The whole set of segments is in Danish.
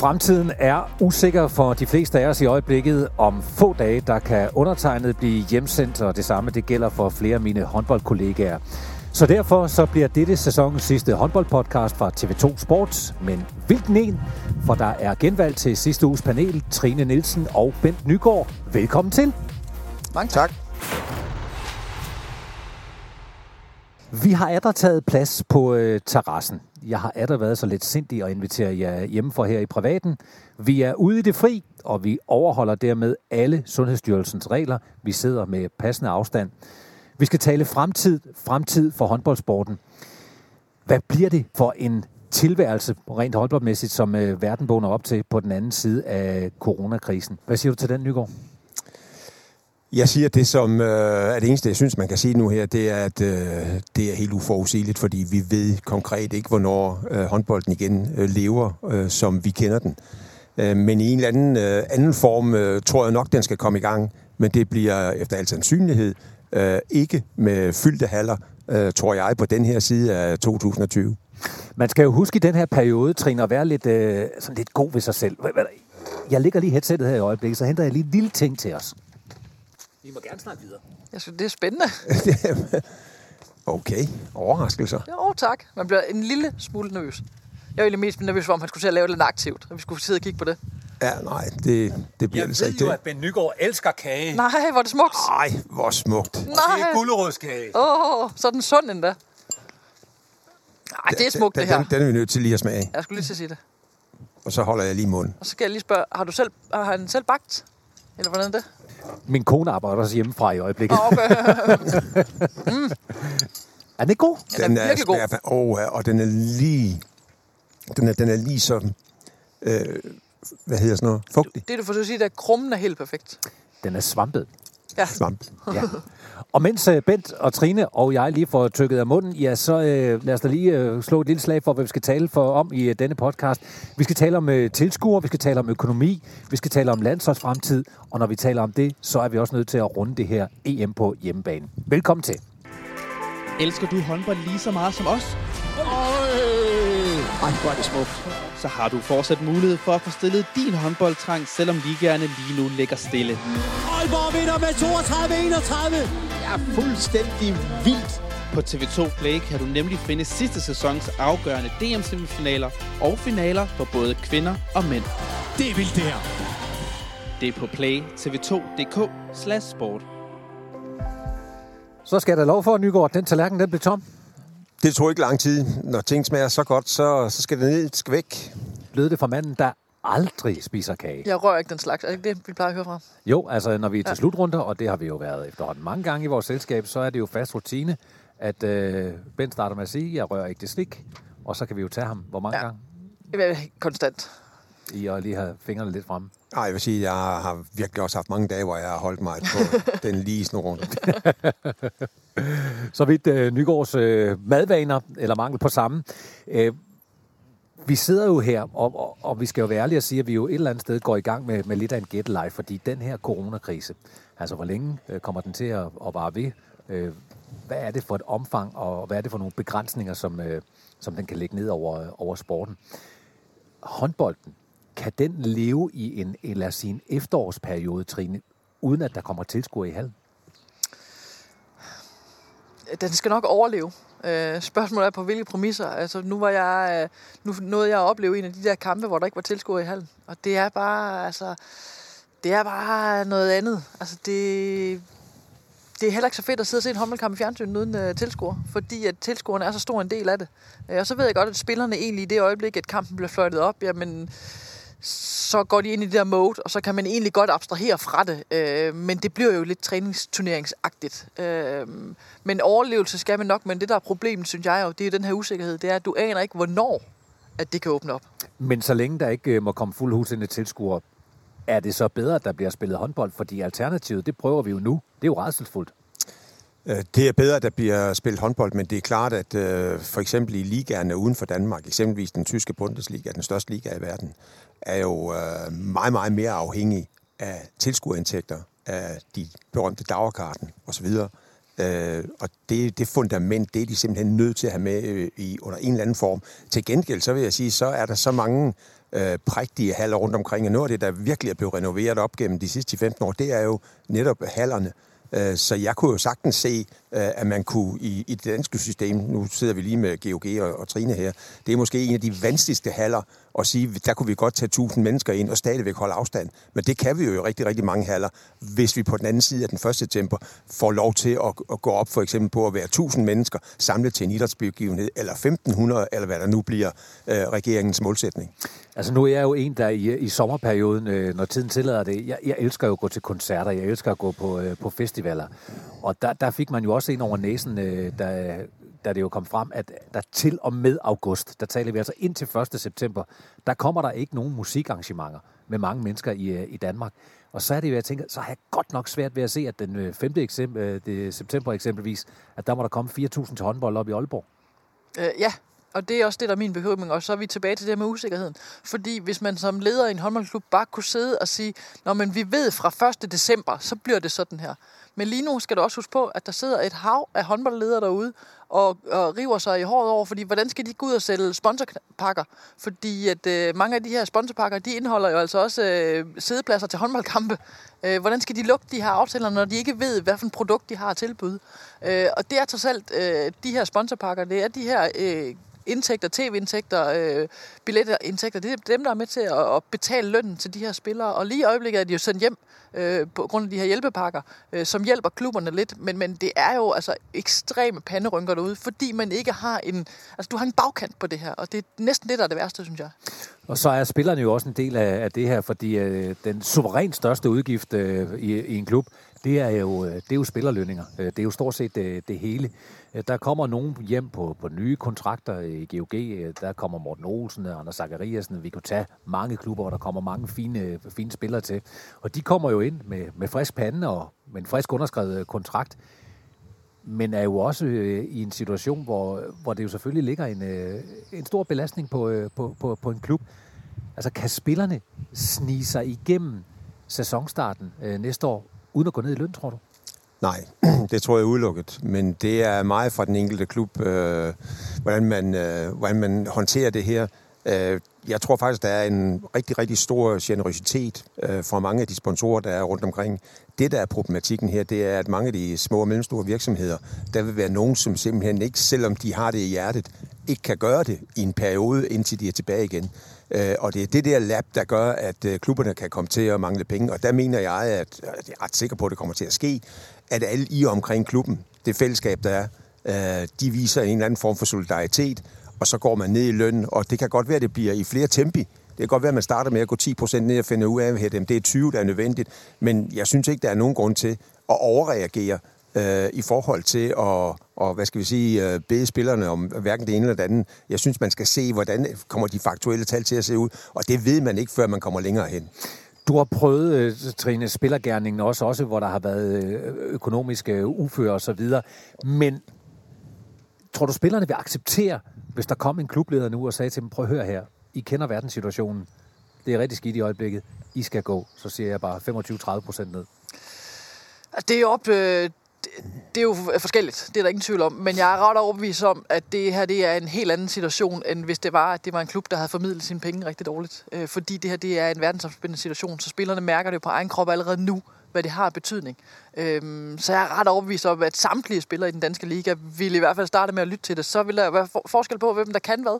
Fremtiden er usikker for de fleste af os i øjeblikket. Om få dage, der kan undertegnet blive hjemsendt, og det samme det gælder for flere af mine håndboldkollegaer. Så derfor så bliver dette sæsonens sidste håndboldpodcast fra TV2 Sports. Men hvilken en? For der er genvalg til sidste uges panel. Trine Nielsen og Bent Nygaard. Velkommen til. Mange tak. Vi har atter taget plads på øh, terrassen. Jeg har atter været så lidt sindig og inviterer jer hjemmefra her i privaten. Vi er ude i det fri, og vi overholder dermed alle Sundhedsstyrelsens regler. Vi sidder med passende afstand. Vi skal tale fremtid, fremtid for håndboldsporten. Hvad bliver det for en tilværelse rent håndboldmæssigt, som øh, verden vågner op til på den anden side af coronakrisen? Hvad siger du til den, Nygaard? Jeg siger, det, som øh, er det eneste, jeg synes, man kan sige nu her, det er, at øh, det er helt uforudsigeligt, fordi vi ved konkret ikke, hvornår øh, håndbolden igen øh, lever, øh, som vi kender den. Øh, men i en eller anden, øh, anden form øh, tror jeg nok, den skal komme i gang, men det bliver efter al sandsynlighed øh, ikke med fyldte haller, øh, tror jeg, på den her side af 2020. Man skal jo huske i den her periode, Trine, at være lidt, øh, sådan lidt god ved sig selv. Jeg ligger lige headsettet her i øjeblikket, så henter jeg lige en lille ting til os. Vi må gerne snakke videre. Jeg synes, det er spændende. okay, overraskelser. Jo, tak. Man bliver en lille smule nervøs. Jeg er egentlig mest nervøs for, om han skulle til at lave lidt aktivt, og vi skulle sidde og kigge på det. Ja, nej, det, det bliver jeg det så ikke. ikke. Jeg ved jo, at Ben Nygaard elsker kage. Nej, hvor er det smukt. Nej, hvor smukt. Nej. Det er gulerodskage. Åh, oh, så er den sund endda. Nej, det er smukt, den, det her. Den, den er vi nødt til lige at smage. Jeg skulle lige til at sige det. Og så holder jeg lige munden. Og så skal jeg lige spørge, har du selv, har han selv bagt? Eller hvordan er det? Min kone arbejder også hjemmefra i øjeblikket. Okay. mm. Er den god? Ja, den er virkelig god. Smager, oh, og den er lige... Den er, den er lige så... Øh, hvad hedder sådan noget? Fugtig. Det, du får at sige, at krummen er helt perfekt. Den er svampet. Ja. Svamp. Ja. Og mens uh, Bent og Trine og jeg lige får tykket af munden, ja, så uh, lad os da lige uh, slå et lille slag for, hvad vi skal tale for om i uh, denne podcast. Vi skal tale om uh, tilskuere, vi skal tale om økonomi, vi skal tale om landsholdsfremtid, og når vi taler om det, så er vi også nødt til at runde det her EM på hjemmebane. Velkommen til. Elsker du håndbold lige så meget som os? Ej, hvor er det smukt. Så har du fortsat mulighed for at få stillet din håndboldtrang, selvom ligaerne lige nu ligger stille. Aalborg vinder med 32-31. Jeg er fuldstændig vildt. På TV2 Play kan du nemlig finde sidste sæsons afgørende DM-semifinaler og finaler for både kvinder og mænd. Det er vildt, det her. Det er på play tv2.dk slash sport. Så skal der lov for, Nygaard, den tallerken den blev tom. Det tog ikke lang tid. Når ting smager så godt, så, så skal det ned, det skal væk. Lød det fra manden, der aldrig spiser kage. Jeg rører ikke den slags. Er det ikke det, vi plejer at høre fra? Jo, altså når vi er til Ja. slutrunder, og det har vi jo været efterhånden mange gange i vores selskab, så er det jo fast rutine, at øh, Ben starter med at sige, jeg rører ikke det slik, og så kan vi jo tage ham hvor mange ja. Ja. gange Konstant. I at lige have fingrene lidt fremme. Nej, jeg vil sige, jeg har virkelig også haft mange dage, hvor jeg har holdt mig på den lige snurrunde. Så vidt øh, Nygaards øh, madvaner, eller mangel på samme. Øh, vi sidder jo her, og, og, og vi skal jo være ærlige og sige, at vi jo et eller andet sted går i gang med, med lidt af en gættelej, fordi den her coronakrise, altså hvor længe øh, kommer den til at, at vare ved? Øh, hvad er det for et omfang, og hvad er det for nogle begrænsninger, som, øh, som den kan lægge ned over, over sporten? Håndbolden, kan den leve i en, eller sin efterårsperiode, Trine, uden at der kommer tilskuer i hallen? Den skal nok overleve. Øh, spørgsmålet er på hvilke præmisser. Altså, nu, var jeg, øh, nu nåede jeg at opleve en af de der kampe, hvor der ikke var tilskuer i hallen. Og det er bare, altså, det er bare noget andet. Altså, det, det er heller ikke så fedt at sidde og se en håndboldkamp i fjernsynet uden uh, tilskuer, fordi at tilskuerne er så stor en del af det. Uh, og så ved jeg godt, at spillerne egentlig i det øjeblik, at kampen bliver fløjtet op, jamen, så går de ind i det der mode, og så kan man egentlig godt abstrahere fra det. Øh, men det bliver jo lidt træningsturneringsagtigt. Øh, men overlevelse skal man nok, men det der er problemet, synes jeg jo, det er den her usikkerhed, det er, at du aner ikke, hvornår at det kan åbne op. Men så længe der ikke øh, må komme fuld hus ind i tilskuere, er det så bedre, at der bliver spillet håndbold? Fordi alternativet, det prøver vi jo nu. Det er jo redselsfuldt. Øh, Det er bedre, at der bliver spillet håndbold, men det er klart, at øh, for eksempel i ligaerne uden for Danmark, eksempelvis den tyske Bundesliga, den største liga i verden, er jo øh, meget, meget mere afhængig af tilskuerindtægter, af de berømte dagerkarten osv., Øh, og det, det fundament, det er de simpelthen nødt til at have med øh, i, under en eller anden form. Til gengæld, så vil jeg sige, så er der så mange øh, prægtige haller rundt omkring, og noget af det, der virkelig er blevet renoveret op gennem de sidste 15 år, det er jo netop hallerne. Øh, så jeg kunne jo sagtens se, øh, at man kunne i, i det danske system, nu sidder vi lige med GOG og, og Trine her, det er måske en af de vanskeligste haller at sige, der kunne vi godt tage 1000 mennesker ind og stadigvæk holde afstand. Men det kan vi jo i rigtig, rigtig mange haller, hvis vi på den anden side af den 1. september får lov til at, at gå op for eksempel på at være 1000 mennesker samlet til en idrætsbegivenhed, eller 1500, eller hvad der nu bliver øh, regeringens målsætning. Altså nu er jeg jo en, der i, i sommerperioden, øh, når tiden tillader det, jeg, jeg elsker jo at gå til koncerter, jeg elsker at gå på, øh, på festivaler. Og der, der fik man jo også en over næsen, øh, da, da det jo kom frem, at der til og med august, der taler vi altså ind til 1. september, der kommer der ikke nogen musikarrangementer med mange mennesker i, øh, i Danmark. Og så er det jo, jeg tænker, så har jeg godt nok svært ved at se, at den øh, 5. Eksempel, øh, det september eksempelvis, at der må der komme 4.000 til håndbold op i Aalborg. Øh, ja, og det er også det, der er min bekymring, og så er vi tilbage til det med usikkerheden. Fordi hvis man som leder i en håndboldklub bare kunne sidde og sige, Nå, men vi ved fra 1. december, så bliver det sådan her. Men lige nu skal du også huske på, at der sidder et hav af håndboldledere derude og, og river sig i håret over, fordi hvordan skal de gå ud og sælge sponsorpakker? Fordi at øh, mange af de her sponsorpakker, de indeholder jo altså også øh, sædepladser til håndboldkampe. Øh, hvordan skal de lukke de her aftaler, når de ikke ved, hvad for et produkt de har at tilbyde? Øh, og det er trods alt øh, de her sponsorpakker, det er de her øh, indtægter, tv-indtægter, øh, billetindtægter, det er dem, der er med til at, at betale lønnen til de her spillere. Og lige i øjeblikket er de jo sendt hjem øh, på grund af de her hjælpepakker, øh, som hjælper klubberne lidt. Men, men det er jo altså ekstreme panderynker derude, fordi man ikke har en... Altså, du har en bagkant på det her, og det er næsten det, der er det værste, synes jeg. Og så er spillerne jo også en del af, af det her, fordi øh, den suverænt største udgift øh, i, i en klub, det er jo, øh, det er jo spillerlønninger. Øh, det er jo stort set det, det hele. Øh, der kommer nogen hjem på, på nye kontrakter i GOG. Øh, der kommer Morten Olsen og Anders Zachariasen. Vi kunne tage mange klubber, hvor der kommer mange fine, fine spillere til. Og de kommer jo ind med, med frisk pande og med en frisk underskrevet kontrakt. Men er jo også øh, i en situation, hvor, hvor det jo selvfølgelig ligger en, øh, en stor belastning på, øh, på, på, på en klub. Altså kan spillerne snige sig igennem sæsonstarten næste år uden at gå ned i løn, tror du? Nej, det tror jeg er udelukket. Men det er meget fra den enkelte klub, øh, hvordan, man, øh, hvordan man håndterer det her. Øh, jeg tror faktisk, der er en rigtig, rigtig stor generøsitet øh, fra mange af de sponsorer, der er rundt omkring. Det, der er problematikken her, det er, at mange af de små og mellemstore virksomheder, der vil være nogen, som simpelthen ikke, selvom de har det i hjertet, ikke kan gøre det i en periode, indtil de er tilbage igen. Øh, og det er det der lab, der gør, at øh, klubberne kan komme til at mangle penge. Og der mener jeg, at jeg er ret sikker på, at det kommer til at ske, at alle i omkring klubben, det fællesskab, der er, øh, de viser en eller anden form for solidaritet, og så går man ned i løn, og det kan godt være, at det bliver i flere tempi. Det kan godt være, at man starter med at gå 10% ned og finde ud af, at det er 20, der er nødvendigt. Men jeg synes ikke, der er nogen grund til at overreagere øh, i forhold til at og, hvad skal vi sige, øh, bede spillerne om hverken det ene eller det andet. Jeg synes, man skal se, hvordan kommer de faktuelle tal til at se ud, og det ved man ikke, før man kommer længere hen. Du har prøvet, øh, Trine, spillergærningen også, også hvor der har været øh, økonomiske øh, ufører og så videre. Men tror du, spillerne vil acceptere, hvis der kom en klubleder nu og sagde til dem, prøv at høre her, I kender verdenssituationen. Det er rigtig skidt i øjeblikket. I skal gå. Så siger jeg bare 25-30 procent ned. Altså, det er op, øh, det er jo forskelligt, det er der ingen tvivl om. Men jeg er ret overbevist om, at det her det er en helt anden situation, end hvis det var, at det var en klub, der havde formidlet sine penge rigtig dårligt. Øh, fordi det her det er en verdensomspændende situation, så spillerne mærker det på egen krop allerede nu, hvad det har af betydning. Øhm, så jeg er ret overbevist om, at samtlige spillere i den danske liga vil i hvert fald starte med at lytte til det. Så vil der være forskel på, hvem der kan hvad.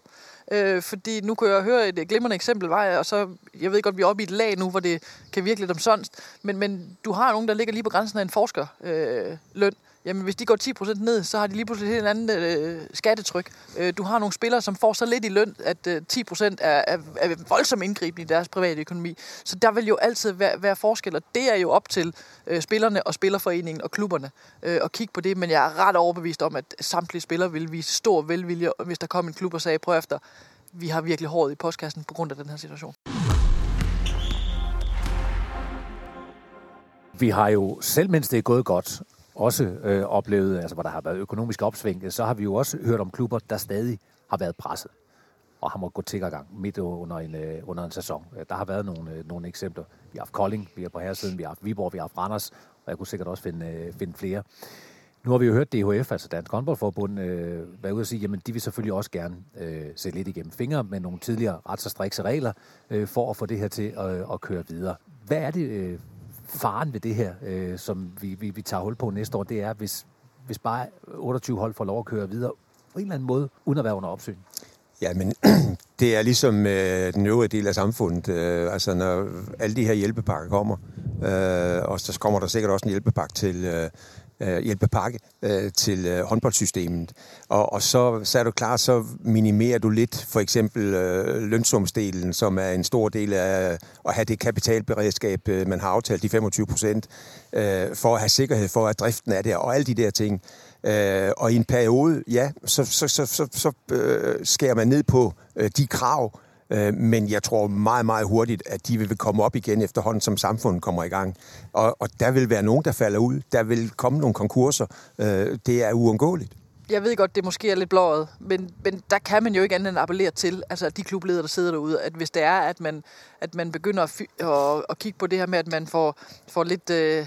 Øh, fordi nu kunne jeg høre et glimrende eksempel, var, og så, jeg ved godt, vi er oppe i et lag nu, hvor det kan virke lidt omsonst, men, men du har nogen, der ligger lige på grænsen af en forskerløn. Øh, løn jamen hvis de går 10% ned, så har de lige pludselig et helt andet øh, skattetryk. Øh, du har nogle spillere, som får så lidt i løn, at øh, 10% er, er, er voldsomt indgriben i deres private økonomi. Så der vil jo altid være, være forskel, og det er jo op til øh, spillerne og spillerforeningen og klubberne øh, at kigge på det. Men jeg er ret overbevist om, at samtlige spillere vil vise stor velvilje, hvis der kom en klub og sagde, prøv efter, vi har virkelig håret i postkassen på grund af den her situation. Vi har jo, selv mens det er gået godt, også øh, oplevet, altså hvor der har været økonomisk opsving, så har vi jo også hørt om klubber, der stadig har været presset og har måttet gå tiggergang gang midt under en, øh, under en sæson. Øh, der har været nogle, øh, nogle eksempler. Vi har haft Kolding, vi har på her siden, vi har haft Viborg, vi har haft Randers, og jeg kunne sikkert også finde, øh, finde flere. Nu har vi jo hørt DHF, altså Dansk Håndboldforbund, øh, være ude og sige, jamen de vil selvfølgelig også gerne øh, se lidt igennem fingre med nogle tidligere ret så strikse regler, øh, for at få det her til at, at køre videre. Hvad er det, øh, faren ved det her, øh, som vi, vi, vi tager hul på næste år, det er, hvis, hvis bare 28 hold får lov at køre videre på en eller anden måde, uden at være under opsyn? Ja, men det er ligesom øh, den øvrige del af samfundet. Øh, altså, når alle de her hjælpepakker kommer, øh, og så kommer der sikkert også en hjælpepakke til, øh, øh, hjælpepakke øh, til øh, håndboldsystemet. Og, og så, så er du klar, så minimerer du lidt for eksempel øh, lønsumsdelen, som er en stor del af at have det kapitalberedskab, øh, man har aftalt, de 25 procent, øh, for at have sikkerhed for, at driften er der, og alle de der ting. Øh, og i en periode, ja, så, så, så, så, så øh, skærer man ned på øh, de krav, Øh, men jeg tror meget, meget hurtigt, at de vil komme op igen efterhånden, som samfundet kommer i gang. Og, og der vil være nogen, der falder ud. Der vil komme nogle konkurser. Øh, det er uundgåeligt. Jeg ved godt, det måske er lidt blåret, men, men der kan man jo ikke andet end appellere til, altså de klubledere, der sidder derude, at hvis det er, at man, at man begynder at, at, at kigge på det her med, at man får, får lidt, øh,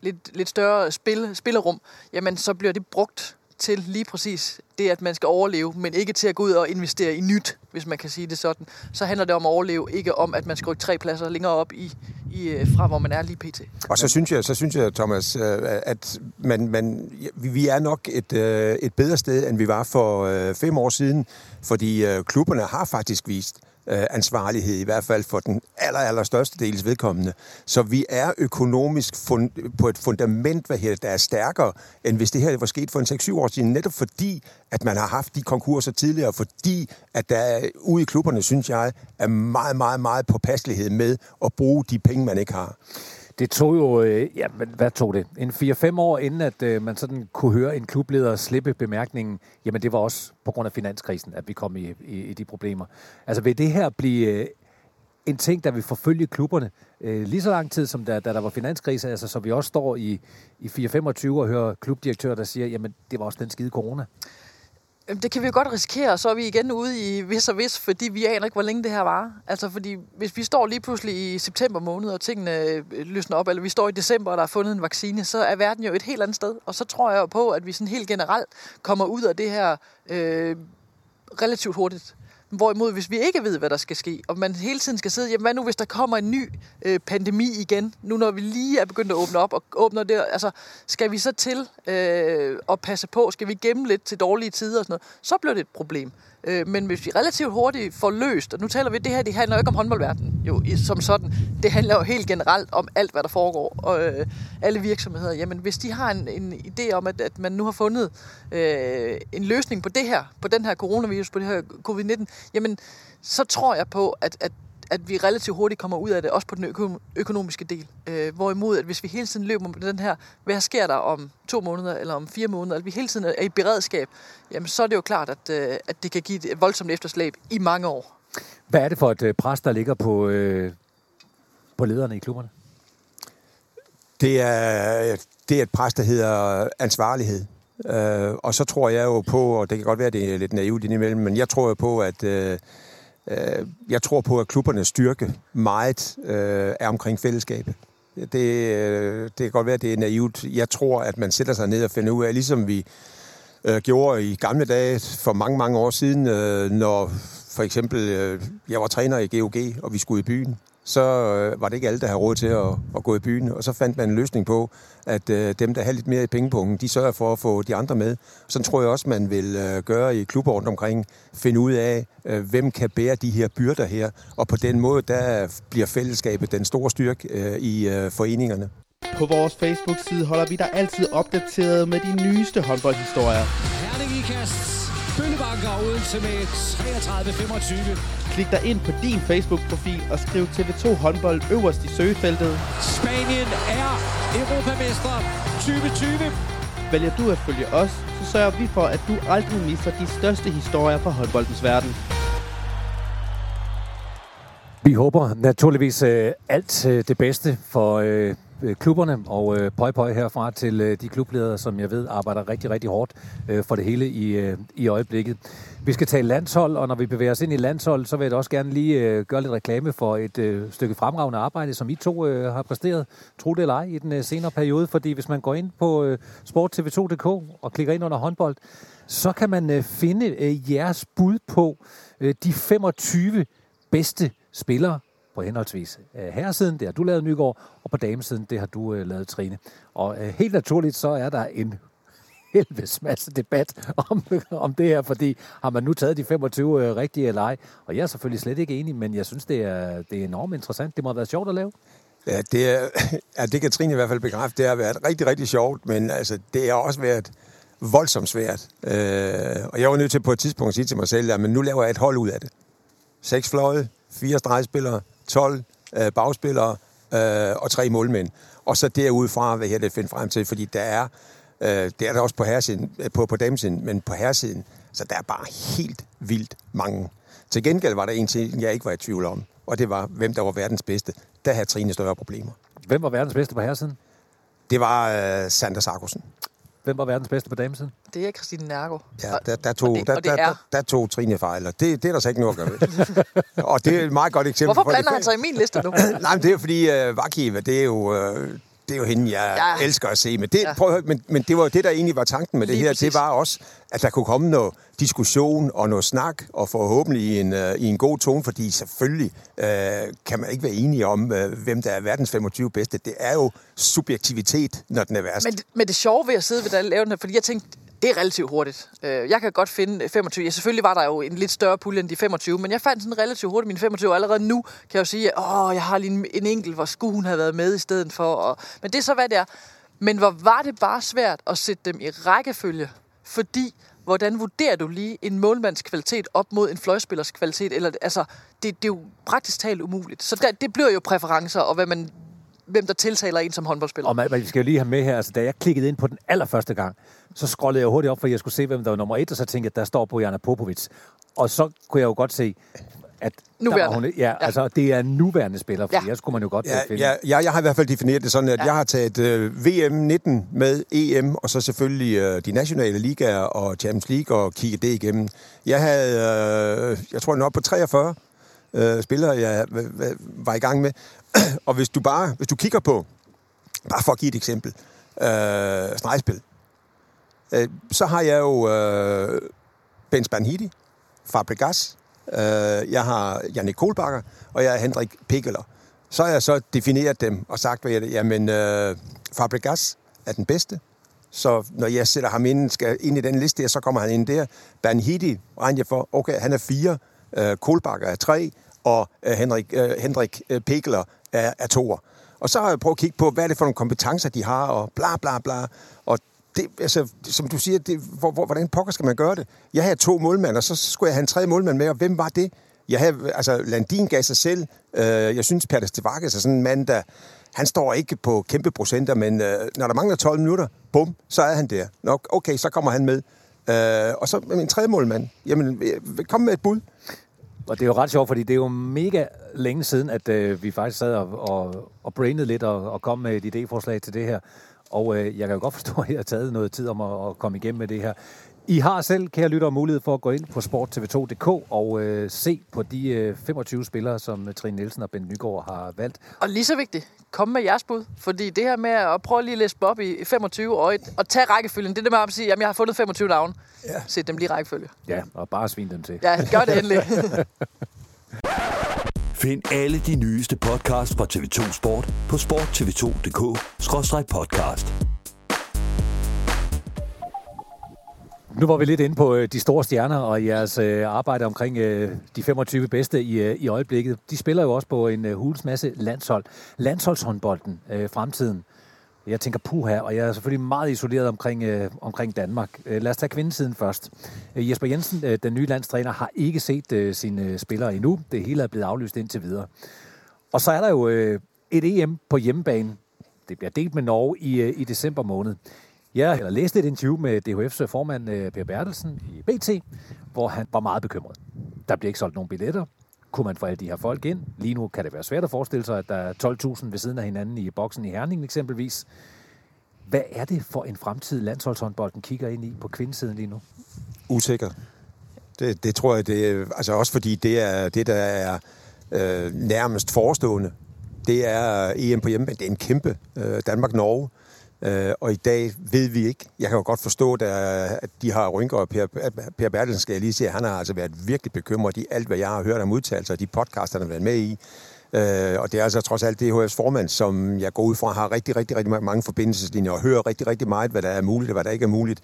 lidt, lidt større spil, spillerum, jamen så bliver det brugt til lige præcis det, at man skal overleve, men ikke til at gå ud og investere i nyt, hvis man kan sige det sådan. Så handler det om at overleve, ikke om, at man skal rykke tre pladser længere op i, i øh, fra, hvor man er lige pt. Og så synes jeg, så synes jeg Thomas, øh, at man, man, vi er nok et, øh, et bedre sted, end vi var for fem år siden, fordi klubberne har faktisk vist, Øh, ansvarlighed, i hvert fald for den aller, aller største dels vedkommende. Så vi er økonomisk fund- på et fundament, hvad her, der er stærkere, end hvis det her var sket for en 6-7 år siden, netop fordi, at man har haft de konkurser tidligere, fordi at der ude i klubberne, synes jeg, er meget, meget, meget påpasselighed med at bruge de penge, man ikke har. Det tog jo, øh, ja, men hvad tog det? En 4-5 år inden, at øh, man sådan kunne høre en klubleder slippe bemærkningen, jamen det var også på grund af finanskrisen, at vi kom i, i, i de problemer. Altså vil det her blive øh, en ting, der vil forfølge klubberne øh, lige så lang tid, som da, da der var finanskrise, altså så vi også står i, i 4-25 og hører klubdirektører, der siger, jamen det var også den skide corona. Det kan vi jo godt risikere, og så er vi igen ude i vis og vis, fordi vi aner ikke, hvor længe det her var. Altså, fordi hvis vi står lige pludselig i september måned, og tingene øh, løsner op, eller vi står i december, og der er fundet en vaccine, så er verden jo et helt andet sted. Og så tror jeg jo på, at vi sådan helt generelt kommer ud af det her øh, relativt hurtigt. Hvorimod, hvis vi ikke ved, hvad der skal ske, og man hele tiden skal sidde, jamen hvad nu, hvis der kommer en ny øh, pandemi igen, nu når vi lige er begyndt at åbne op, og åbner det, altså, skal vi så til øh, at passe på, skal vi gemme lidt til dårlige tider og sådan noget, så bliver det et problem. Øh, men hvis vi relativt hurtigt får løst, og nu taler vi, det her det handler jo ikke om håndboldverdenen jo, som sådan. Det handler jo helt generelt om alt, hvad der foregår. Og øh, alle virksomheder, jamen hvis de har en, en idé om, at, at man nu har fundet øh, en løsning på det her, på den her coronavirus, på det her covid-19, jamen så tror jeg på, at, at at vi relativt hurtigt kommer ud af det, også på den øko- økonomiske del. Øh, hvorimod, at hvis vi hele tiden løber med den her, hvad sker der om to måneder eller om fire måneder, at vi hele tiden er i beredskab, jamen så er det jo klart, at, øh, at det kan give et voldsomt efterslæb i mange år. Hvad er det for et øh, pres, der ligger på, øh, på lederne i klubberne? Det er, det er et pres, der hedder ansvarlighed. Øh, og så tror jeg jo på, og det kan godt være, at det er lidt naivt indimellem, men jeg tror jo på, at Øh, øh jeg tror på, at klubbernes styrke meget øh, er omkring fællesskabet. Det, øh, det kan godt være, at det er naivt. Jeg tror, at man sætter sig ned og finder ud af, ligesom vi øh, gjorde i gamle dage for mange, mange år siden, øh, når for eksempel øh, jeg var træner i GOG, og vi skulle i byen så øh, var det ikke alle, der havde råd til at, at gå i byen. Og så fandt man en løsning på, at øh, dem, der har lidt mere i pengepunkten, de sørger for at få de andre med. Sådan tror jeg også, man vil øh, gøre i klubber rundt omkring. Finde ud af, øh, hvem kan bære de her byrder her. Og på den måde, der bliver fællesskabet den store styrke øh, i øh, foreningerne. På vores Facebook-side holder vi dig altid opdateret med de nyeste håndboldhistorier. Herning i Bøllebanker Odense med 33-25. Klik dig ind på din Facebook-profil og skriv TV2 håndbold øverst i søgefeltet. Spanien er Europamester 2020. Vælger du at følge os, så sørger vi for, at du aldrig misser de største historier fra håndboldens verden. Vi håber naturligvis øh, alt øh, det bedste for øh, Øh, klubberne, og øh, pøj pøj herfra til øh, de klubledere, som jeg ved arbejder rigtig, rigtig hårdt øh, for det hele i, øh, i øjeblikket. Vi skal tale landshold, og når vi bevæger os ind i landshold, så vil jeg da også gerne lige øh, gøre lidt reklame for et øh, stykke fremragende arbejde, som I to øh, har præsteret, tro det eller ej, i den øh, senere periode. Fordi hvis man går ind på øh, sporttv2.dk og klikker ind under håndbold, så kan man øh, finde øh, jeres bud på øh, de 25 bedste spillere på henholdsvis øh, herresiden, det har du lavet Nygaard, og på damesiden, det har du øh, lavet Trine. Og øh, helt naturligt, så er der en helvedes masse debat om, om det her, fordi har man nu taget de 25 øh, rigtige eller ej? Og jeg er selvfølgelig slet ikke enig, men jeg synes, det er, det er enormt interessant. Det må have været sjovt at lave. Ja, det, er, ja, det kan Trine i hvert fald bekræfte. Det har været rigtig, rigtig sjovt, men altså, det har også været voldsomt svært. Øh, og jeg var nødt til på et tidspunkt at sige til mig selv, at men nu laver jeg et hold ud af det. Seks fløje, fire stregspillere, 12 øh, bagspillere øh, og tre målmænd. Og så derudfra, hvad jeg det finde frem til, fordi der er, øh, det er der også på herresiden, øh, på, på damesiden, men på herresiden, så der er bare helt vildt mange. Til gengæld var der en ting, jeg ikke var i tvivl om, og det var, hvem der var verdens bedste. Der havde Trine større problemer. Hvem var verdens bedste på herresiden? Det var øh, Sander Sarkusen. Hvem var verdens bedste på damesiden? Det er Christine Nærgo. Ja, der, der, tog, og det, der, og det der, er. der, der tog Trine fejl, og det, det er der så ikke noget at gøre ved. og det er et meget godt eksempel. Hvorfor det. blander han sig i min liste nu? Nej, men det er fordi, uh, Vakiva, det er jo... Uh, det er jo hende, jeg Ja. elsker at se. Men det, Ja. prøv at høre, men, men det var jo det, der egentlig var tanken med det Lige her. præcis. Det var også, at der kunne komme noget diskussion og noget snak, og forhåbentlig i en, uh, i en god tone, fordi selvfølgelig uh, kan man ikke være enige om, uh, hvem der er verdens 25 bedste. Det er jo subjektivitet, når den er værst. Men, men det sjove ved at sidde ved der lave den her, fordi jeg tænkte, det er relativt hurtigt. Øh, jeg kan godt finde øh, 25. Ja, selvfølgelig var der jo en lidt større pulje end de 25, men jeg fandt sådan relativt hurtigt mine 25. Og allerede nu kan jeg jo sige, åh, jeg har lige en, en enkelt, hvor skulle hun have været med i stedet for. Og, men det er så, hvad det er. Men hvor var det bare svært at sætte dem i rækkefølge, fordi hvordan vurderer du lige en målmands kvalitet op mod en fløjspillers kvalitet? Eller, altså, det, det er jo praktisk talt umuligt. Så der, det bliver jo præferencer, og hvad man, hvem der tiltaler en som håndboldspiller. Og man, man skal jo lige have med her, altså da jeg klikkede ind på den allerførste gang, så scrollede jeg hurtigt op, for jeg skulle se, hvem der var nummer et, og så tænkte jeg, der står Bojana Popovic. Og så kunne jeg jo godt se, at der Nuværende. hun, ja, ja, altså det er en nuværende spiller, for Ja. ellers kunne man jo godt Ja, finde. ja, ja, jeg har i hvert fald defineret det sådan, at Ja. jeg har taget øh, VM 19 med EM, og så selvfølgelig øh, de nationale ligaer og Champions League og kigget det igennem. Jeg havde, øh, jeg tror, nok på 43 øh, spillere, jeg var i gang med. og hvis du bare, hvis du kigger på, bare for at give et eksempel, øh, snegspil, øh, så har jeg jo øh, Ben Spanhidi, Fabregas, øh, jeg har Jannik Kohlbakker, og jeg har Henrik Pikkeler. Så har jeg så defineret dem og sagt, at jamen, øh, Fabregas er den bedste. Så når jeg sætter ham ind, skal ind i den liste, der, så kommer han ind der. Banhidi regner jeg for, okay, han er fire, øh, Kohlbakker er tre, og øh, Henrik, øh, Henrik øh, af, er, toer. Og så har jeg prøvet at kigge på, hvad er det for nogle kompetencer, de har, og bla bla bla. Og det, altså, som du siger, det, hvor, hvor, hvordan pokker skal man gøre det? Jeg havde to målmænd, og så skulle jeg have en tredje målmand med, og hvem var det? Jeg havde, altså, Landin gav sig selv. Øh, jeg synes, Peter Stevakis er sådan en mand, der... Han står ikke på kæmpe procenter, men øh, når der mangler 12 minutter, bum, så er han der. Nå, okay, så kommer han med. Øh, og så min tredje målmand. Jamen, øh, kom med et bud. Og det er jo ret sjovt, fordi det er jo mega længe siden, at øh, vi faktisk sad og, og, og brainede lidt og, og kom med et idéforslag til det her. Og øh, jeg kan jo godt forstå, at jeg har taget noget tid om at, at komme igennem med det her. I har selv, kære lytter, mulighed for at gå ind på sporttv2.dk og øh, se på de øh, 25 spillere, som øh, Trine Nielsen og Ben Nygaard har valgt. Og lige så vigtigt, kom med jeres bud. Fordi det her med at prøve lige at læse op i 25 og, et, og tage rækkefølgen, det er det med at sige, at jeg har fundet 25 navne. Ja. Sæt dem lige i rækkefølge. Ja, og bare svin dem til. Ja, gør det endelig. Find alle de nyeste podcasts fra TV2 Sport på sporttv2.dk-podcast. Nu var vi lidt inde på øh, de store stjerner og jeres øh, arbejde omkring øh, de 25 bedste i, i øjeblikket. De spiller jo også på en hules hulens masse landshold. Landsholdshåndbolden, fremtiden. Jeg tænker puha, og jeg er selvfølgelig meget isoleret omkring, øh, omkring Danmark. Lad os tage kvindesiden først. Jesper Jensen, øh, den nye landstræner, har ikke set øh, sine spillere endnu. Det hele er blevet aflyst indtil videre. Og så er der jo øh, et EM på hjemmebane. Det bliver delt med Norge i, øh, i december måned. Jeg har læst et interview med DHF's formand øh, Per Bertelsen i BT, hvor han var meget bekymret. Der bliver ikke solgt nogen billetter. kunne man få alle de her folk ind. Lige nu kan det være svært at forestille sig, at der er 12.000 ved siden af hinanden i boksen i Herning eksempelvis. Hvad er det for en fremtid, landsholdshåndbolden kigger ind i på kvindesiden lige nu? Usikker. Det, det tror jeg, det er, altså også fordi det er det, der er øh, nærmest forestående. Det er øh, EM på hjemme, det er en kæmpe øh, Danmark-Norge. Øh, Øh, og i dag ved vi ikke. Jeg kan jo godt forstå, at de har rynker, og Per, per Bertelsen skal jeg lige sige, han har altså været virkelig bekymret i alt, hvad jeg har hørt om udtalelser, og de podcaster, han har været med i. Øh, og det er altså trods alt DHF's formand, som jeg går ud fra, har rigtig, rigtig, rigtig mange forbindelseslinjer og hører rigtig, rigtig meget, hvad der er muligt og hvad der ikke er muligt.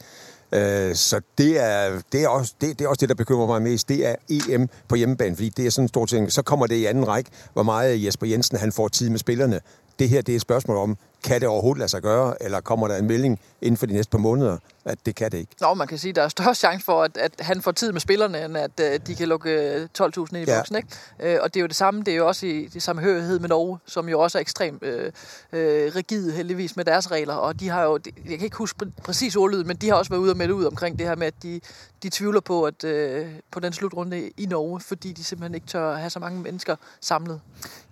Øh, så det er, det, er også, det, det er også det, der bekymrer mig mest. Det er EM på hjemmebane, fordi det er sådan en stor ting. Så kommer det i anden række, hvor meget Jesper Jensen han får tid med spillerne. Det her det er et spørgsmål om, kan det overhovedet lade sig gøre, eller kommer der en melding inden for de næste par måneder, at det kan det ikke? Nå, man kan sige, at der er større chance for, at, at han får tid med spillerne, end at uh, de kan lukke 12.000 ind i ja. boksen. Ikke? Uh, og det er jo det samme, det er jo også i det samme hørighed med Norge, som jo også er ekstremt uh, uh, rigide heldigvis med deres regler, og de har jo, jeg kan ikke huske præcis ordlyden, men de har også været ude og melde ud omkring det her med, at de, de tvivler på, at uh, på den slutrunde i Norge, fordi de simpelthen ikke tør have så mange mennesker samlet.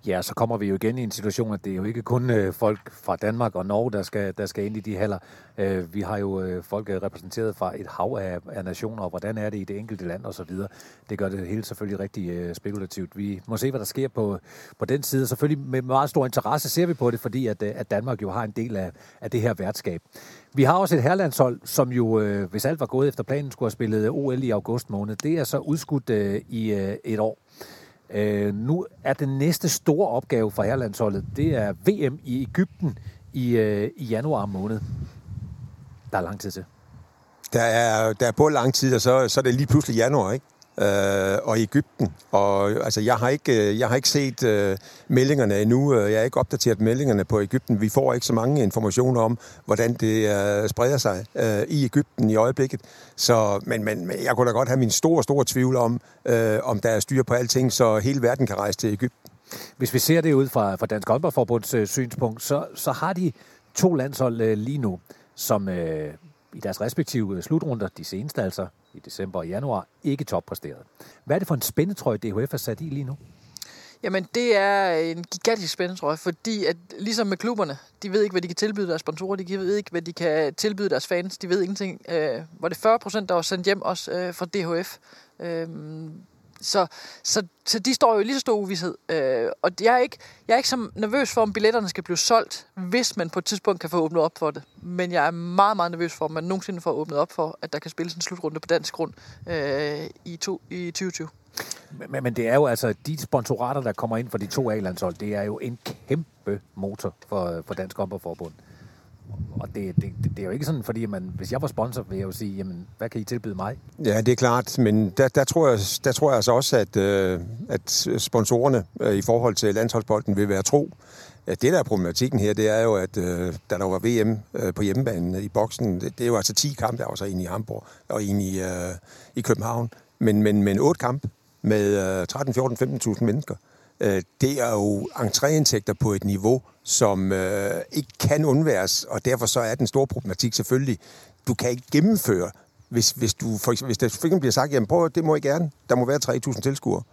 Ja, så kommer vi jo igen i en situation, at det er jo ikke kun uh, folk fra Danmark og Norge, der skal, der skal ind i de haller. Øh, vi har jo øh, folk øh, repræsenteret fra et hav af, af nationer, og hvordan er det i det enkelte land og så videre. Det gør det hele selvfølgelig rigtig øh, spekulativt. Vi må se, hvad der sker på, på den side. Selvfølgelig med meget stor interesse ser vi på det, fordi at, øh, at Danmark jo har en del af, af det her værtskab. Vi har også et herlandshold, som jo, øh, hvis alt var gået efter planen, skulle have spillet OL i august måned. Det er så udskudt øh, i øh, et år. Øh, nu er den næste store opgave for herlandsholdet, det er VM i Ægypten i, øh, i januar måned. Der er lang tid til. Der er, der er både lang tid, og så, så er det lige pludselig januar, ikke? Øh, og Ægypten. Og altså, jeg har ikke, øh, jeg har ikke set øh, meldingerne endnu. Øh, jeg har ikke opdateret meldingerne på Ægypten. Vi får ikke så mange informationer om, hvordan det øh, spreder sig øh, i Ægypten i øjeblikket. Så, men, men jeg kunne da godt have min store, store tvivl om, øh, om der er styr på alting, så hele verden kan rejse til Ægypten. Hvis vi ser det ud fra, fra Dansk Håndboldforbunds øh, synspunkt, så, så har de to landshold øh, lige nu, som øh, i deres respektive øh, slutrunder, de seneste altså, i december og januar, ikke toppræsteret. Hvad er det for en spændetrøje, DHF er sat i lige nu? Jamen, det er en gigantisk spændetrøje, fordi at, ligesom med klubberne, de ved ikke, hvad de kan tilbyde deres sponsorer, de ved ikke, hvad de kan tilbyde deres fans, de ved ingenting. Øh, var det 40 procent, der var sendt hjem også øh, fra DHF? Øh, så, så, så de står jo i lige så stor uvidshed. Øh, og jeg er, ikke, jeg er ikke så nervøs for, om billetterne skal blive solgt, hvis man på et tidspunkt kan få åbnet op for det. Men jeg er meget, meget nervøs for, om man nogensinde får åbnet op for, at der kan spilles en slutrunde på dansk grund øh, i, to, i 2020. Men, men det er jo altså, de sponsorater, der kommer ind for de to A-landshold, det er jo en kæmpe motor for, for Dansk Håndboldforbund. Og det, det, det, det er jo ikke sådan, fordi man, hvis jeg var sponsor, ville jeg jo sige, jamen, hvad kan I tilbyde mig? Ja, det er klart, men der, der, tror, jeg, der tror jeg altså også, at, øh, at sponsorerne øh, i forhold til landsholdsbolden vil være tro. Det, der er problematikken her, det er jo, at øh, da der var VM øh, på hjemmebanen øh, i boksen, det, det er jo altså 10 kampe, der var så en i Hamburg og en i, øh, i København, men, men, men 8 kampe med øh, 13, 14, 15.000 mennesker. Øh, det er jo entréindtægter på et niveau, som øh, ikke kan undværes, og derfor så er den store problematik selvfølgelig, du kan ikke gennemføre, hvis, hvis, du for eksempel, hvis der for eksempel bliver sagt, jamen prøv, det må I gerne, der må være 3.000 tilskuere.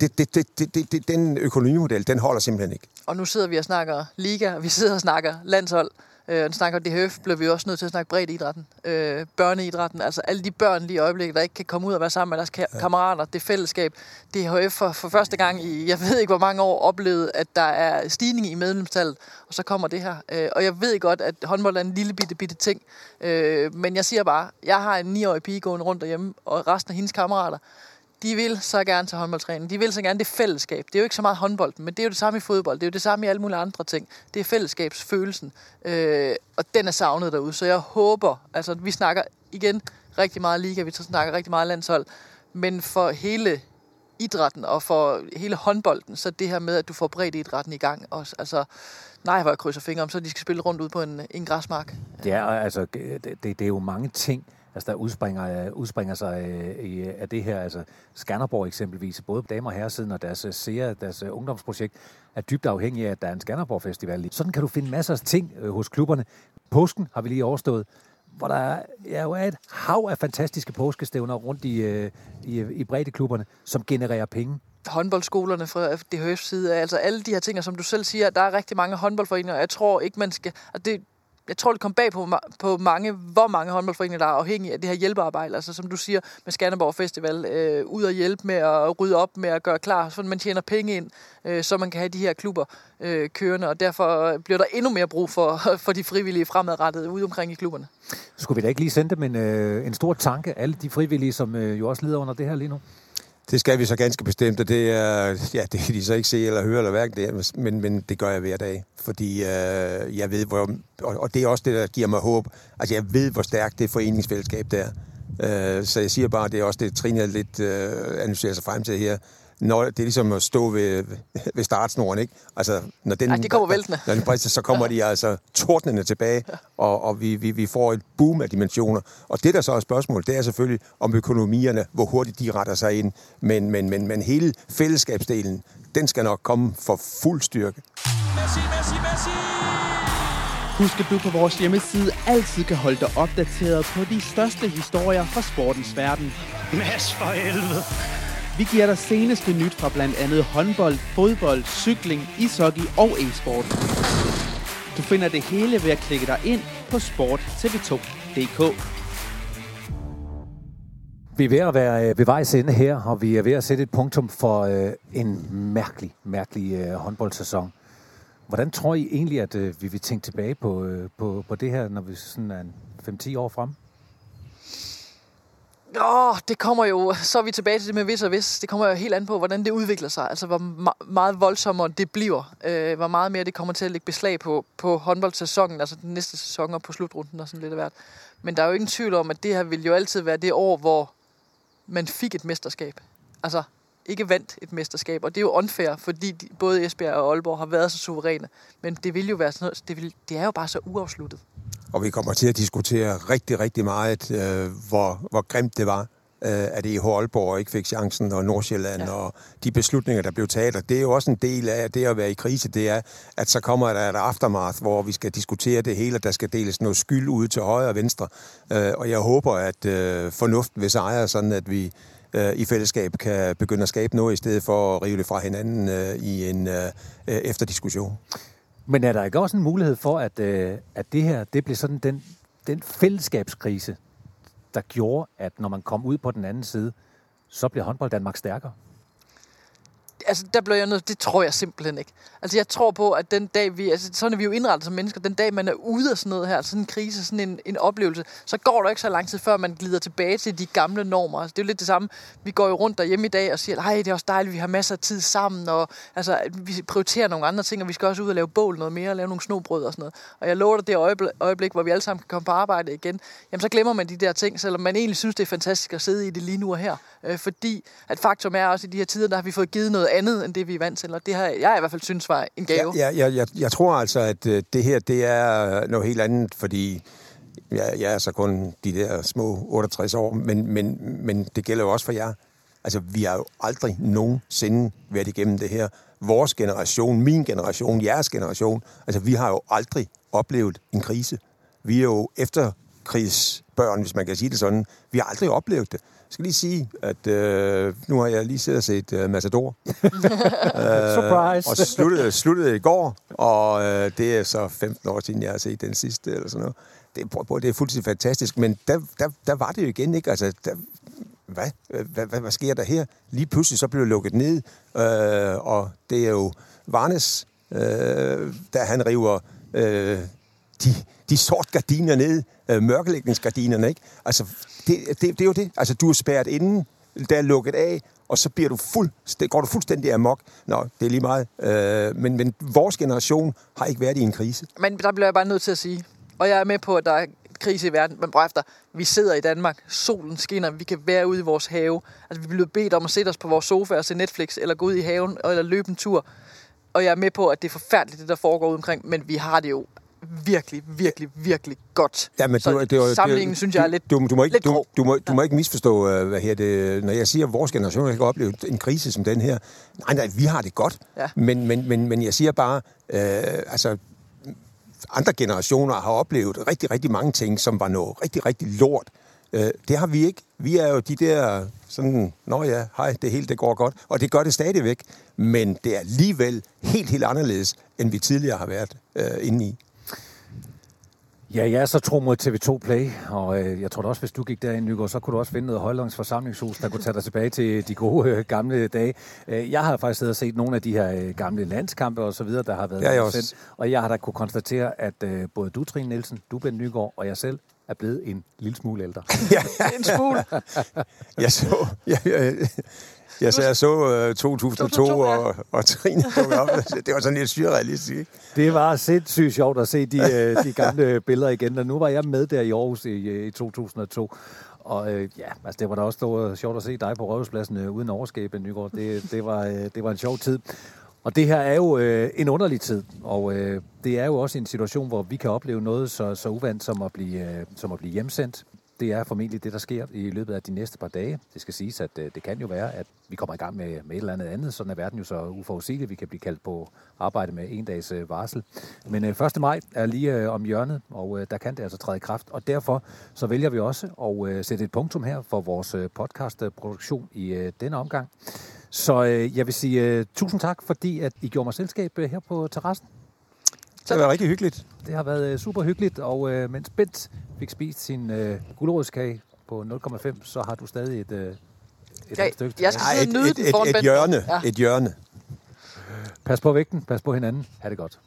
Det, det, det, det, det, det, den økonomimodel, den holder simpelthen ikke. Og nu sidder vi og snakker liga, og vi sidder og snakker landshold. Øh, og snakker DHF, bliver vi også nødt til at snakke bredt idrætten. Øh, børneidrætten, altså alle de børn lige i øjeblikket, der ikke kan komme ud og være sammen med deres ka- kammerater, det fællesskab. DHF for, for første gang i, jeg ved ikke hvor mange år, oplevet, at der er stigning i medlemstallet, og så kommer det her. Øh, og jeg ved godt, at håndbold er en lille bitte, bitte ting, øh, men jeg siger bare, jeg har en 9-årig pige gående rundt derhjemme, og resten af hendes kammerater, de vil så gerne til håndboldtræning. De vil så gerne det fællesskab. Det er jo ikke så meget håndbold, men det er jo det samme i fodbold. Det er jo det samme i alle mulige andre ting. Det er fællesskabsfølelsen. Øh, og den er savnet derude. Så jeg håber, altså vi snakker igen rigtig meget liga, vi snakker rigtig meget landshold, men for hele idrætten og for hele håndbolden, så det her med, at du får bredt idrætten i gang også. Altså, nej, hvor jeg krydser fingre om, så de skal spille rundt ud på en, en græsmark. Det er, altså, det, det, det er jo mange ting, altså, der udspringer, øh, udspringer sig øh, i, øh, af det her. Altså, Skanderborg eksempelvis, både damer og herresiden og deres øh, SEA, deres ungdomsprojekt, er dybt afhængige af, at der er en Skanderborg Festival. Sådan kan du finde masser af ting øh, hos klubberne. Påsken har vi lige overstået. hvor der er, ja, jo er et hav af fantastiske påskestævner rundt i, øh, i, i breddeklubberne, som genererer penge. håndboldskolerne fra DHF's side. Altså alle de her ting, og som du selv siger, der er rigtig mange håndboldforeninger, og jeg tror ikke, man skal... Og det, jeg tror, det kom bag på, på mange, hvor mange håndboldforeninger, der er afhængige af det her hjælpearbejde. Altså som du siger med Skanderborg Festival, øh, ud og hjælpe med at rydde op, med at gøre klar, så man tjener penge ind, øh, så man kan have de her klubber øh, kørende, og derfor bliver der endnu mere brug for, for de frivillige fremadrettet ude omkring i klubberne. Skulle vi da ikke lige sende dem en, øh, en stor tanke, alle de frivillige, som øh, jo også lider under det her lige nu? Det skal vi så ganske bestemt, og det, er, ja, det kan de så ikke se eller høre eller hverken det, men, men det gør jeg hver dag, fordi øh, jeg ved, hvor, og, og det er også det, der giver mig håb. Altså jeg ved, hvor stærkt det foreningsfællesskab der er. Øh, så jeg siger bare, det er også det, Trine lidt øh, analyserer sig frem til her. Når det er ligesom at stå ved, ved startsnoren, ikke? Altså, når den, Ja, de kommer væltende. Når den brister, så kommer de altså tordnende tilbage, og, og vi, vi, vi får et boom af dimensioner. Og det, der så er spørgsmålet, det er selvfølgelig om økonomierne, hvor hurtigt de retter sig ind. Men, men, men, men hele fællesskabsdelen, den skal nok komme for fuld styrke. Husk, at du på vores hjemmeside altid kan holde dig opdateret på de største historier fra sportens verden. Mads for helvede. Vi giver dig seneste nyt fra blandt andet håndbold, fodbold, cykling, ishockey og e-sport. Du finder det hele ved at klikke dig ind på sporttv2.dk. Vi er ved at være øh, ved vejs ende her, og vi er ved at sætte et punktum for øh, en mærkelig, mærkelig øh, håndboldsæson. Hvordan tror I egentlig, at øh, vi vil tænke tilbage på, øh, på, på det her, når vi sådan er 5-10 år frem? Åh, det kommer jo, så er vi tilbage til det med hvis og hvis. Det kommer jo helt an på, hvordan det udvikler sig. Altså, hvor meget voldsommere det bliver. Øh, hvor meget mere det kommer til at lægge beslag på, på håndboldsæsonen, altså den næste sæson og på slutrunden og sådan lidt af hvert. Men der er jo ingen tvivl om, at det her vil jo altid være det år, hvor man fik et mesterskab. Altså, ikke vandt et mesterskab. Og det er jo unfair, fordi de, både Esbjerg og Aalborg har været så suveræne. Men det vil jo være sådan noget, det, vil, det er jo bare så uafsluttet. Og vi kommer til at diskutere rigtig, rigtig meget, øh, hvor, hvor grimt det var, øh, at EH Aalborg ikke fik chancen, og Nordsjælland, ja. og de beslutninger, der blev taget. Og det er jo også en del af det at være i krise, det er, at så kommer der et aftermath, hvor vi skal diskutere det hele, og der skal deles noget skyld ud til højre og venstre. Øh, og jeg håber, at øh, fornuften vil sejre, sådan at vi øh, i fællesskab kan begynde at skabe noget, i stedet for at rive det fra hinanden øh, i en øh, øh, efterdiskussion. Men er der ikke også en mulighed for, at, øh, at det her det blev sådan den, den fællesskabskrise, der gjorde, at når man kom ud på den anden side, så blev håndbold Danmark stærkere? Altså, der blev jeg nødt, det tror jeg simpelthen ikke. Altså, jeg tror på, at den dag, vi, altså, sådan er vi jo indrettet som mennesker, den dag, man er ude af sådan noget her, sådan en krise, sådan en, en oplevelse, så går der ikke så lang tid, før man glider tilbage til de gamle normer. Altså, det er jo lidt det samme. Vi går jo rundt derhjemme i dag og siger, nej, det er også dejligt, vi har masser af tid sammen, og altså, vi prioriterer nogle andre ting, og vi skal også ud og lave bål noget mere, og lave nogle snobrød og sådan noget. Og jeg lover dig, det øjeblik, øjeblik, hvor vi alle sammen kan komme på arbejde igen, jamen så glemmer man de der ting, selvom man egentlig synes, det er fantastisk at sidde i det lige nu og her. Øh, fordi at faktum er også, i de her tider, der har vi fået givet noget andet, end det vi er vant til, og det har jeg i hvert fald synes var en gave. Ja, ja, jeg, jeg tror altså, at øh, det her det er noget helt andet, fordi jeg, jeg er så kun de der små 68 år, men, men, men det gælder jo også for jer. Altså, vi har jo aldrig nogensinde været igennem det her. Vores generation, min generation, jeres generation, altså, vi har jo aldrig oplevet en krise. Vi er jo efterkrigsbørn, hvis man kan sige det sådan. Vi har aldrig oplevet det. Jeg skal lige sige, at øh, nu har jeg lige siddet og set øh, Matador. Surprise! Og sluttede, sluttede i går, og øh, det er så 15 år siden, jeg har set den sidste, eller sådan noget. Det, er- det er fuldstændig fantastisk, men der, der, der var det jo igen, ikke? Altså, der, hvad? Hvad, hvad? hvad sker der her? Lige pludselig så blev det lukket ned, øh, og det er jo Varnes, øh, da han river øh, de, de sort gardiner ned, øh, mørkelægningsgardinerne, ikke? Altså, det, det, det er jo det. Altså, du er spærret inden, der er lukket af, og så bliver du fuld, går du fuldstændig amok. Nå, det er lige meget. Øh, men, men vores generation har ikke været i en krise. Men der bliver jeg bare nødt til at sige, og jeg er med på, at der er krise i verden, men prøv efter, vi sidder i Danmark, solen skinner, vi kan være ude i vores have. Altså, vi bliver bedt om at sætte os på vores sofa og se Netflix, eller gå ud i haven, eller løbe en tur. Og jeg er med på, at det er forfærdeligt, det der foregår ude omkring, men vi har det jo virkelig, virkelig, virkelig godt. Ja, men så du, det, var- sammenligningen det, synes jeg er lidt, du, du, må ikke, lidt du, du, må, du må ikke misforstå, øh, hvad her det, når jeg siger, at vores generation ikke har oplevet en krise som den her. Nej, nej, vi har det godt. Ja. Men, men, men, men jeg siger bare, øh, altså, andre generationer har oplevet rigtig, rigtig mange ting, som var noget rigtig, rigtig lort. Øh, det har vi ikke. Vi er jo de der sådan, nå ja, hej, det hele det går godt. Og det gør det stadigvæk. Men det er alligevel helt, helt anderledes, end vi tidligere har været øh, inde i. Ja, jeg er så tro mod TV2 Play, og øh, jeg tror da også, hvis du gik derind, Nygaard, så kunne du også finde noget Højlunds forsamlingshus, der kunne tage dig tilbage til de gode øh, gamle dage. Øh, jeg har faktisk siddet og set nogle af de her øh, gamle landskampe og så videre, der har været Ja, jeg sendt, også. og jeg har da kunne konstatere, at øh, både du, Trine Nielsen, du, Ben Nygaard, og jeg selv er blevet en lille smule ældre. En smule. Jeg så, jeg, jeg, jeg, så, jeg så uh, 2002, 2002, ja. og, og Trine dukke op. Det var sådan lidt surrealistisk, ikke? Det var sindssygt sjovt at se de, øh, de gamle billeder igen, og nu var jeg med der i Aarhus i, øh, i 2002. Og øh, ja, altså det var da også stort, øh, sjovt at se dig på Rådhuspladsen øh, uden overskab, Nygaard. Det, det, var, øh, det var en sjov tid. Og det her er jo øh, en underlig tid, og øh, det er jo også en situation, hvor vi kan opleve noget så, så uvandt som at, blive, øh, som at blive hjemsendt. Det er formentlig det, der sker i løbet af de næste par dage. Det skal siges, at øh, det kan jo være, at vi kommer i gang med, med et eller andet andet. Sådan er verden jo så uforudsigelig. Vi kan blive kaldt på arbejde med en dags øh, varsel. Men øh, 1. maj er lige om hjørnet, og der kan det altså træde i kraft. Og derfor så vælger vi også at sætte et punktum her for vores podcastproduktion i denne omgang. Så jeg vil sige tusind tak, fordi at I gjorde mig selskab her på terrassen. Det var rigtig hyggeligt. Det har været øh, super hyggeligt, og øh, mens Bent fik spist sin øh, gulerodskage på 0,5, så har du stadig et, øh, et Ja, stykke. jeg skal Nej, sidde et, og nyde et, den et, foran et Bent. hjørne. Ja. Et hjørne. Pas på vægten, pas på hinanden. Ha' det godt.